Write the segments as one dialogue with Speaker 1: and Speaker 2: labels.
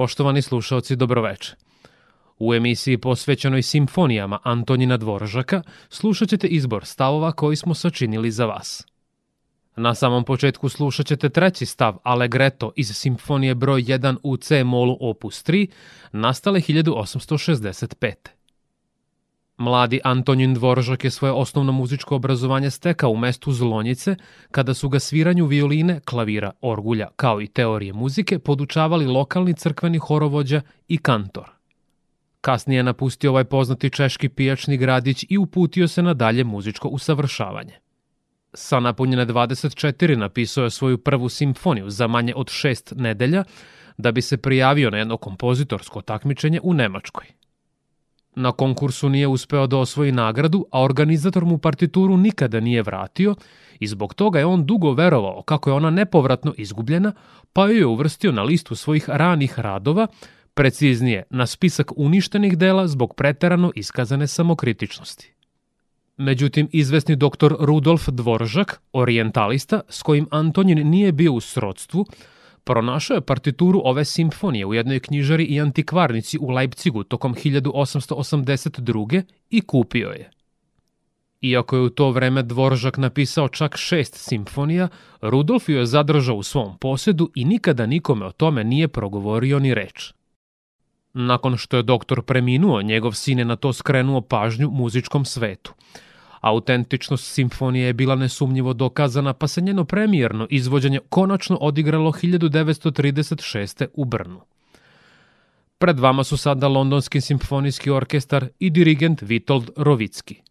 Speaker 1: Poštovani slušalci, dobroveče. U emisiji posvećenoj simfonijama Antonina Dvoržaka slušat ćete izbor stavova koji smo sačinili za vas. Na samom početku slušat ćete treći stav Allegretto iz simfonije broj 1 u C molu opus 3, nastale 1865. Mladi Antonin Dvoržak je svoje osnovno muzičko obrazovanje stekao u mestu Zlonjice, kada su ga sviranju violine, klavira, orgulja, kao i teorije muzike podučavali lokalni crkveni horovođa i kantor. Kasnije je napustio ovaj poznati češki pijačni gradić i uputio se na dalje muzičko usavršavanje. Sa napunjene 24 napisao je svoju prvu simfoniju za manje od šest nedelja, da bi se prijavio na jedno kompozitorsko takmičenje u Nemačkoj. Na konkursu nije uspeo da osvoji nagradu, a organizator mu partituru nikada nije vratio i zbog toga je on dugo verovao kako je ona nepovratno izgubljena, pa ju je uvrstio na listu svojih ranih radova, preciznije na spisak uništenih dela zbog preterano iskazane samokritičnosti. Međutim, izvesni doktor Rudolf Dvoržak, orientalista, s kojim Antonin nije bio u srodstvu, Pronašao je partituru ove simfonije u jednoj knjižari i antikvarnici u Leipcigu tokom 1882. i kupio je. Iako je u to vreme Dvoržak napisao čak šest simfonija, Rudolf ju je zadržao u svom posedu i nikada nikome o tome nije progovorio ni reč. Nakon što je doktor preminuo, njegov sin je na to skrenuo pažnju muzičkom svetu – Autentičnost simfonije je bila nesumnjivo dokazana, pa se njeno premijerno izvođenje konačno odigralo 1936. u Brnu. Pred vama su sada Londonski simfonijski orkestar i dirigent Vitold Rovicki.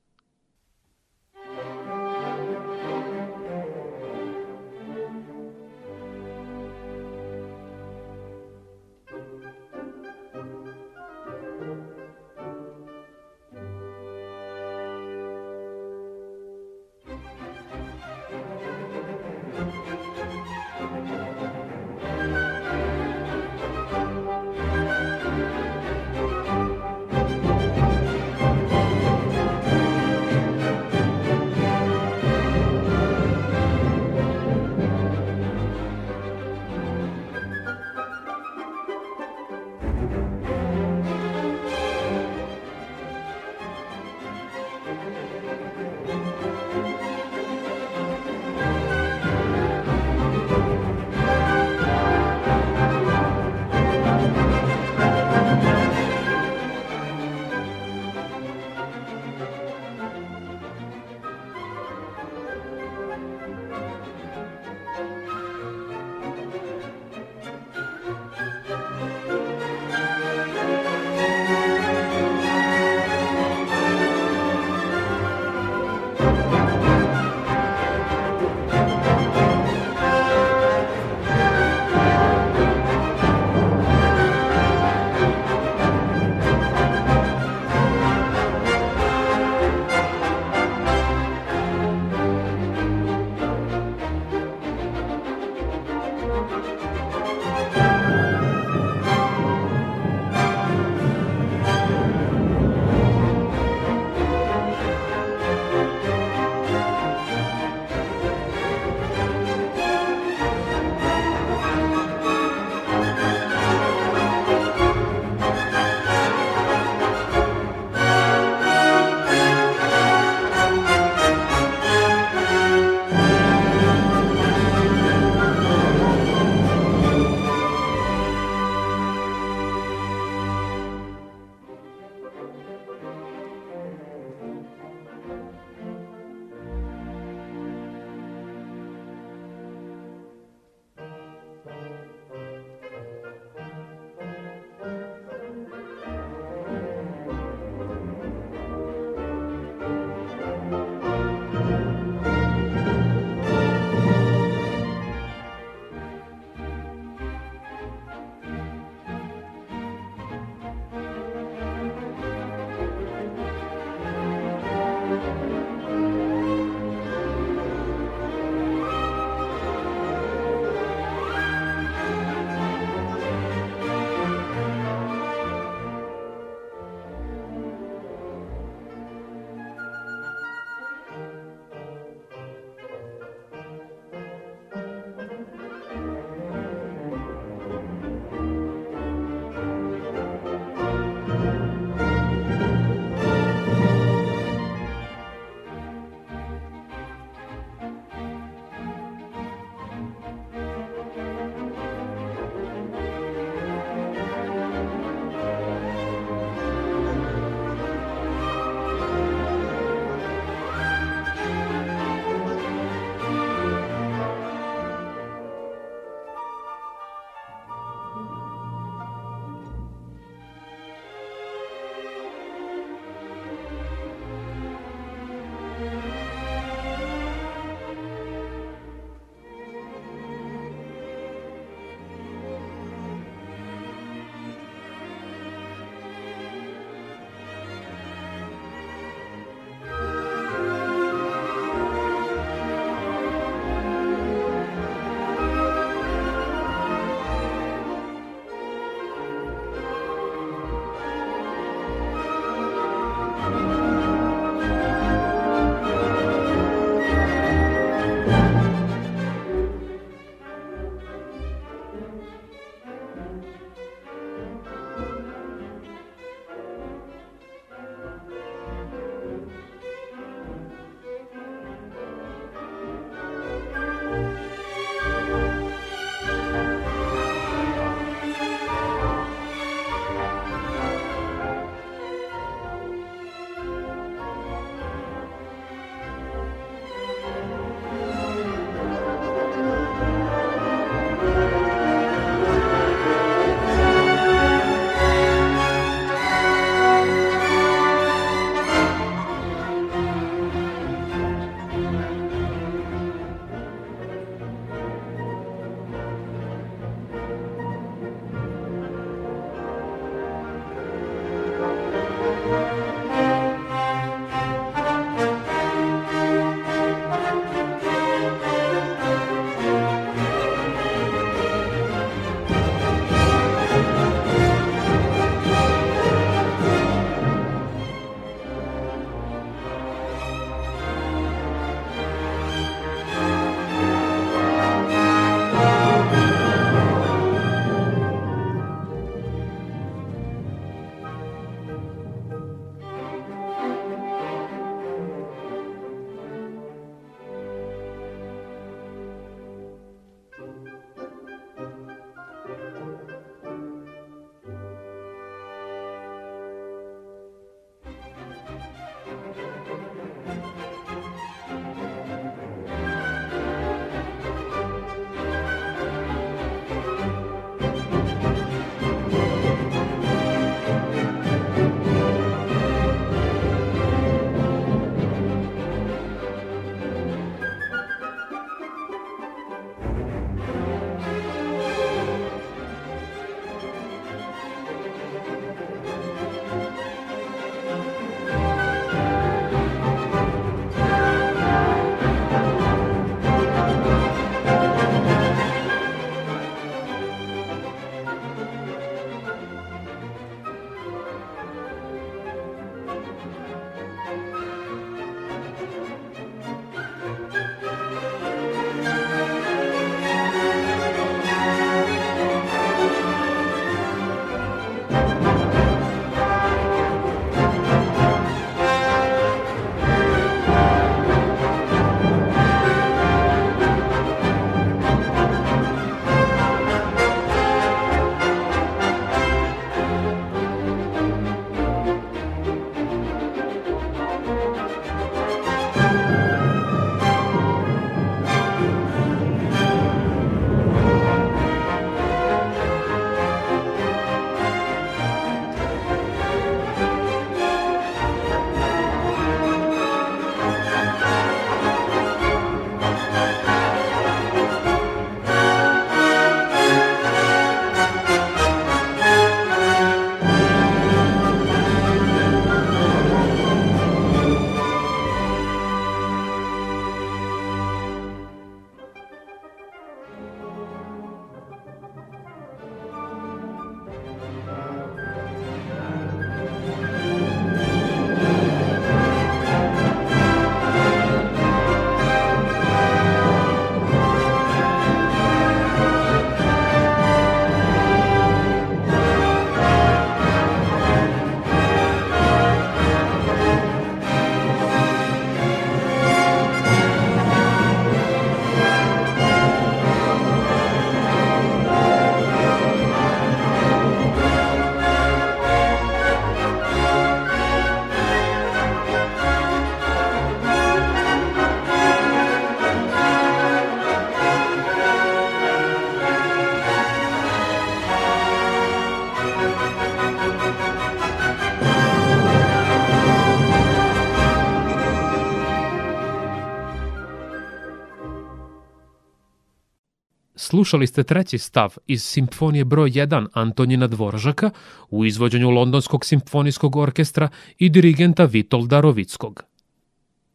Speaker 1: Slušali ste treći stav iz simfonije broj 1 Antonina Dvoržaka u izvođenju Londonskog simfonijskog orkestra i dirigenta Vitolda Rovickog.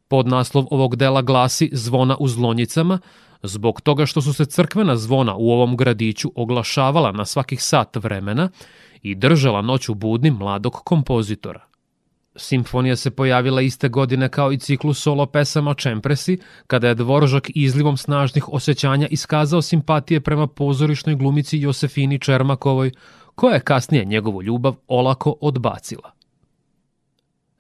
Speaker 1: Podnaslov ovog dela glasi Zvona u zlonjicama, zbog toga što su se crkvena zvona u ovom gradiću oglašavala na svakih sat vremena i držala noću budnim mladog kompozitora. Simfonija se pojavila iste godine kao i ciklus solo pesama Čempresi, kada je Dvoržak izlivom snažnih osjećanja iskazao simpatije prema pozorišnoj glumici Josefini Čermakovoj, koja je kasnije njegovu ljubav olako odbacila.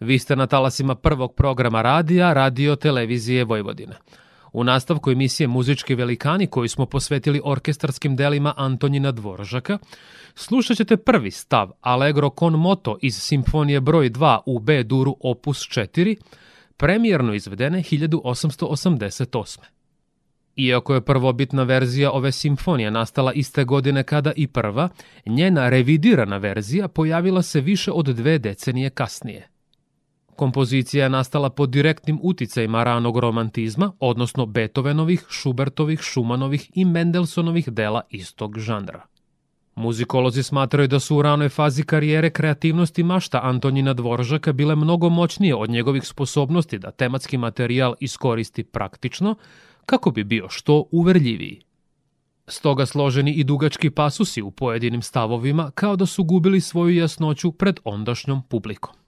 Speaker 1: Vi ste na talasima prvog programa radija, radio televizije Vojvodine. U nastavku emisije Muzički velikani koju smo posvetili orkestarskim delima Antonjina Dvoržaka, slušat ćete prvi stav Allegro con moto iz simfonije broj 2 u B duru opus 4, premijerno izvedene 1888. Iako je prvobitna verzija ove simfonije nastala iste godine kada i prva, njena revidirana verzija pojavila se više od dve decenije kasnije. Kompozicija je nastala pod direktnim uticajima ranog romantizma, odnosno Beethovenovih, Schubertovih, Schumannovih i Mendelsonovih dela istog žanra. Muzikolozi smatraju da su u ranoj fazi karijere kreativnosti mašta Antonina Dvoržaka bile mnogo moćnije od njegovih sposobnosti da tematski materijal iskoristi praktično, kako bi bio što uverljiviji. Stoga složeni i dugački pasusi u pojedinim stavovima kao da su gubili svoju jasnoću pred ondašnjom publikom.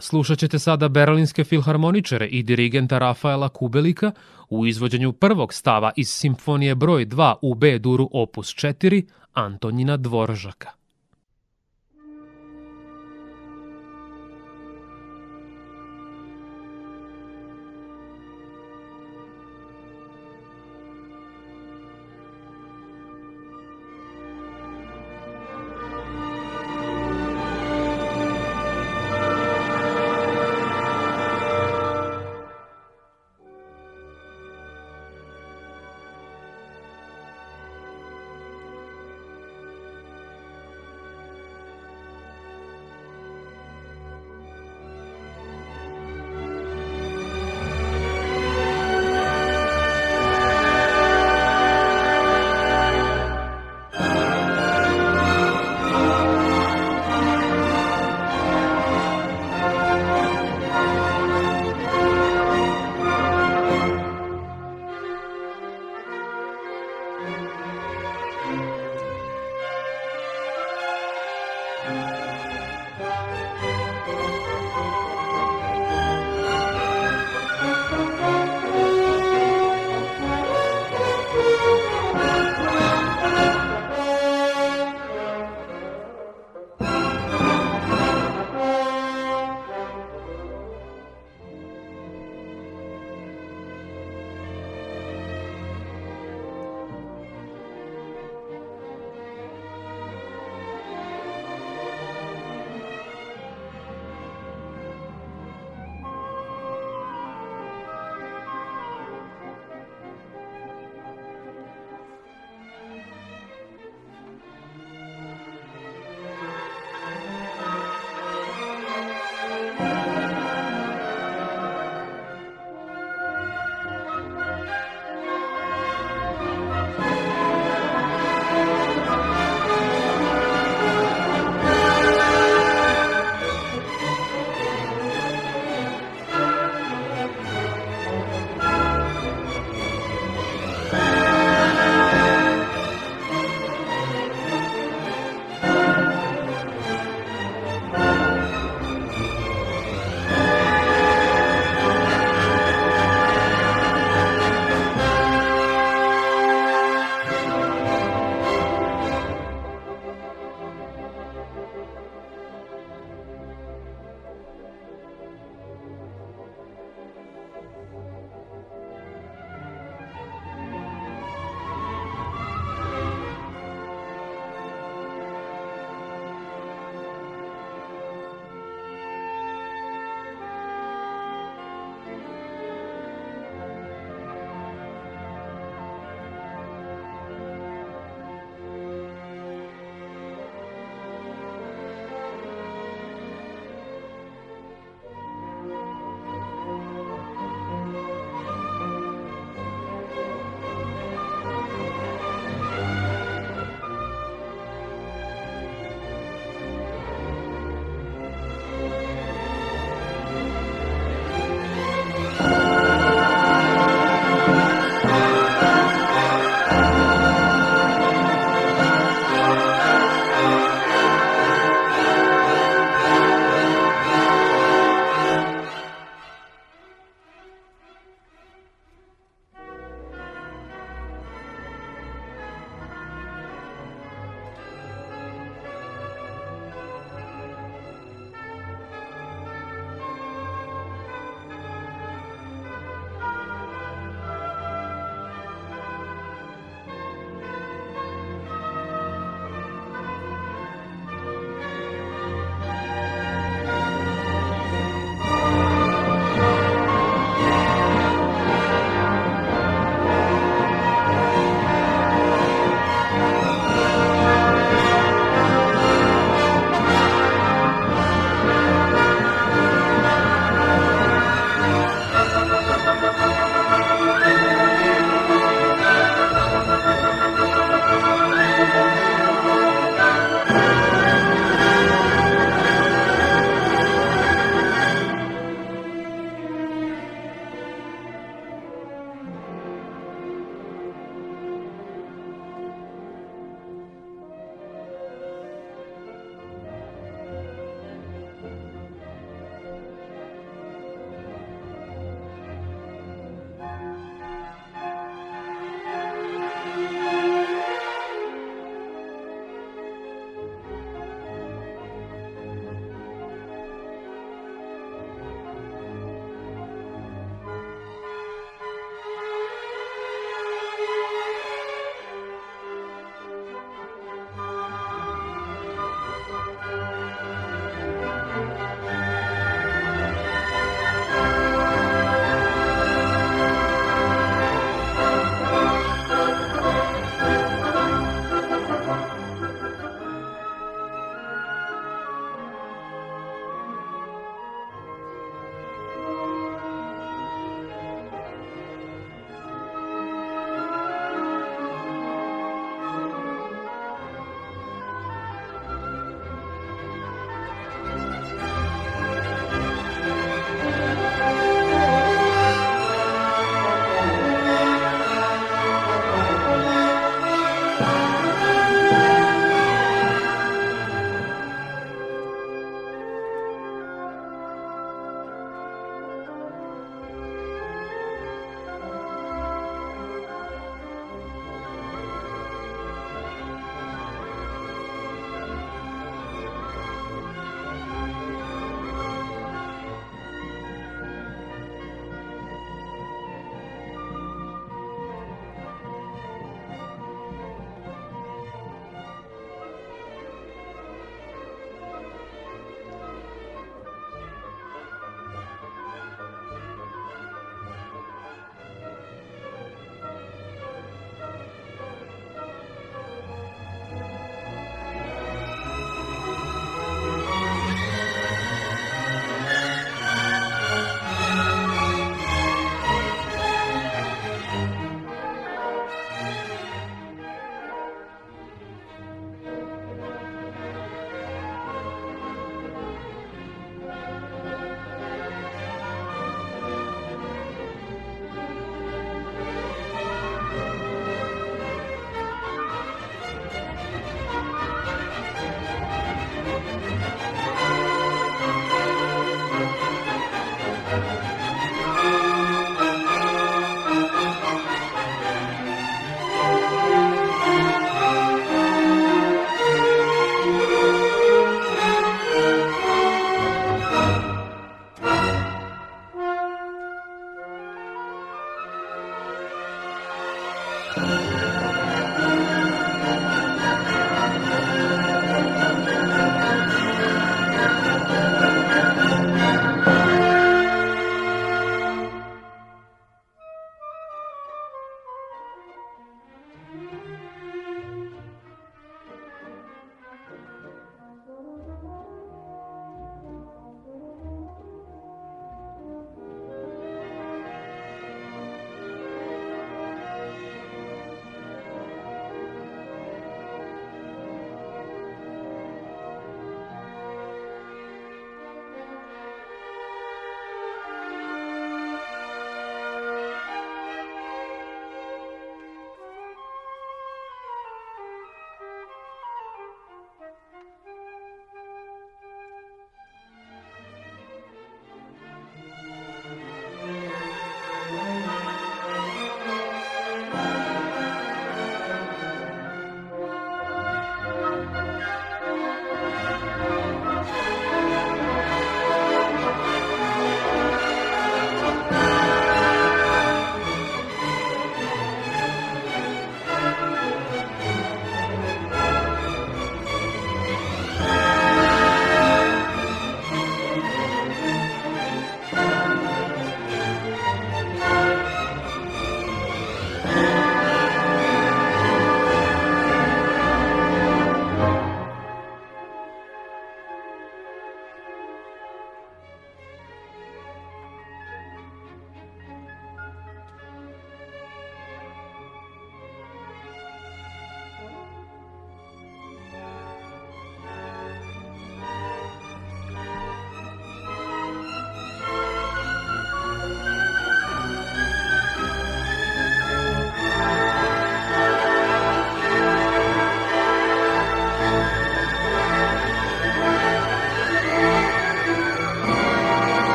Speaker 1: Slušat ćete sada berlinske filharmoničare i dirigenta Rafaela Kubelika u izvođenju prvog stava iz simfonije broj 2 u B duru opus 4 Antonina Dvoržaka.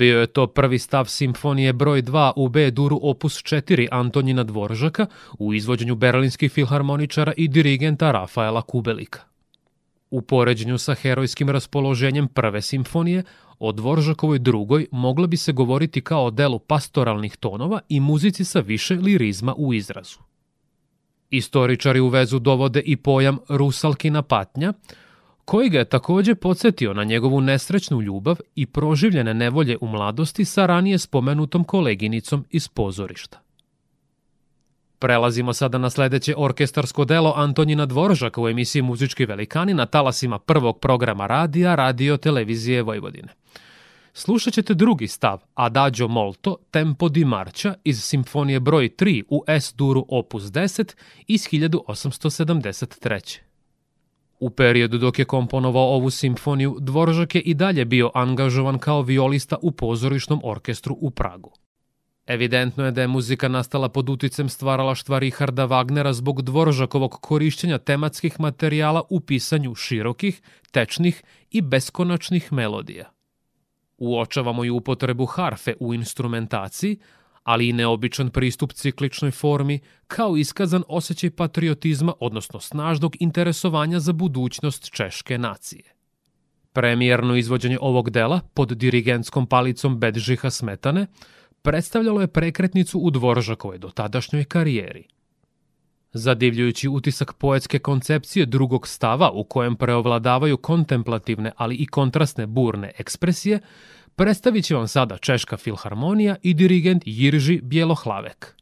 Speaker 1: Bio je to prvi stav simfonije broj 2 u B duru opus 4 Antonina Dvoržaka u izvođenju berlinskih filharmoničara i dirigenta Rafaela Kubelika. U poređenju sa herojskim raspoloženjem prve simfonije, o Dvoržakovoj drugoj moglo bi se govoriti kao o delu pastoralnih tonova i muzici sa više lirizma u izrazu. Istoričari u vezu dovode i pojam rusalkina patnja, koji ga je takođe podsjetio na njegovu nesrećnu ljubav i proživljene nevolje u mladosti sa ranije spomenutom koleginicom iz pozorišta. Prelazimo sada na sledeće orkestarsko delo Antonina Dvoržaka u emisiji Muzički velikani na talasima prvog programa radija Radio Televizije Vojvodine. Slušat ćete drugi stav Adagio Molto Tempo di Marcia iz simfonije broj 3 u S-duru opus 10 iz 1873. U periodu dok je komponovao ovu simfoniju, Dvoržak je i dalje bio angažovan kao violista u pozorišnom orkestru u Pragu. Evidentno je da je muzika nastala pod uticem stvaralaštva Richarda Wagnera zbog Dvoržakovog korišćenja tematskih materijala u pisanju širokih, tečnih i beskonačnih melodija. Uočavamo i upotrebu harfe u instrumentaciji, ali i neobičan pristup cikličnoj formi, kao iskazan osjećaj patriotizma, odnosno snažnog interesovanja za budućnost češke nacije. Premijerno izvođenje ovog dela pod dirigentskom palicom Bedžiha Smetane predstavljalo je prekretnicu u Dvoržakovoj dotadašnjoj karijeri. Zadivljujući utisak poetske koncepcije drugog stava u kojem preovladavaju kontemplativne, ali i kontrastne burne ekspresije, predstavit će vam sada Češka filharmonija i dirigent Jirži Bjelohlavek.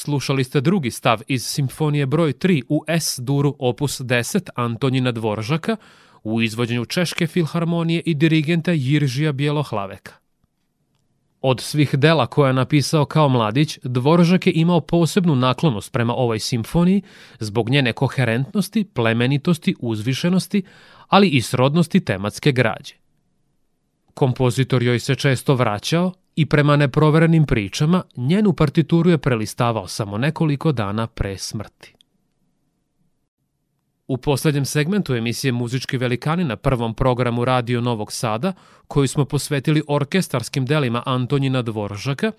Speaker 1: Slušali ste drugi stav iz simfonije broj 3 u S-duru opus 10 Antonina Dvoržaka u izvođenju Češke filharmonije i dirigenta Jiržija Bjelohlaveka. Od svih dela koje je napisao kao mladić, Dvoržak je imao posebnu naklonost prema ovoj simfoniji zbog njene koherentnosti, plemenitosti, uzvišenosti, ali i srodnosti tematske građe. Kompozitor joj se često vraćao i prema neproverenim pričama njenu partituru je prelistavao samo nekoliko dana pre smrti. U poslednjem segmentu emisije Muzički velikani na prvom programu Radio Novog Sada, koju smo posvetili orkestarskim delima Antonina Dvoržaka,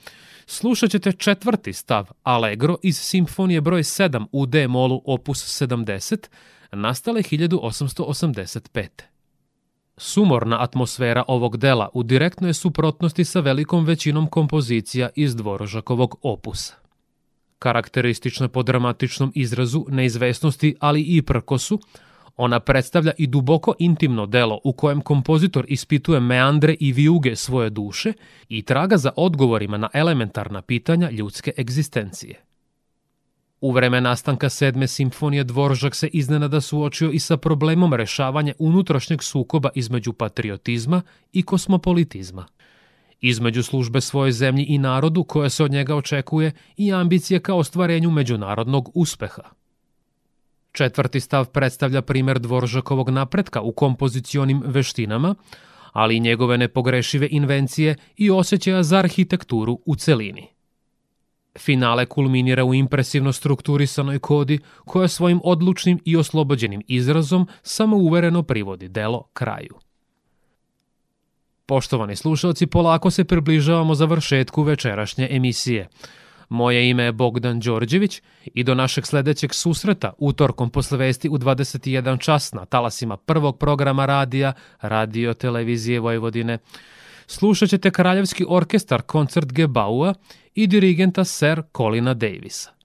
Speaker 1: slušat ćete četvrti stav Allegro iz simfonije broj 7 u D-molu opus 70, nastale 1885. Sumorna atmosfera ovog dela u direktnoj suprotnosti sa velikom većinom kompozicija iz Dvoržakovog opusa. Karakteristična po dramatičnom izrazu neizvesnosti, ali i prkosu, ona predstavlja i duboko intimno delo u kojem kompozitor ispituje meandre i vijuge svoje duše i traga za odgovorima na elementarna pitanja ljudske egzistencije. U vreme nastanka sedme simfonije Dvoržak se iznenada suočio i sa problemom rešavanja unutrašnjeg sukoba između patriotizma i kosmopolitizma. Između službe svoje zemlji i narodu koja se od njega očekuje i ambicije ka ostvarenju međunarodnog uspeha. Četvrti stav predstavlja primer Dvoržakovog napretka u kompozicionim veštinama, ali i njegove nepogrešive invencije i osjećaja za arhitekturu u celini. Finale kulminira u impresivno strukturisanoj kodi koja svojim odlučnim i oslobođenim izrazom samouvereno privodi delo kraju. Poštovani slušalci, polako se približavamo završetku večerašnje emisije. Moje ime je Bogdan Đorđević i do našeg sledećeg susreta utorkom posle vesti u 21 čas na talasima prvog programa radija Radio Televizije Vojvodine slušat ćete Kraljevski orkestar koncert Gebaua i dirigenta Sir Colina Davisa.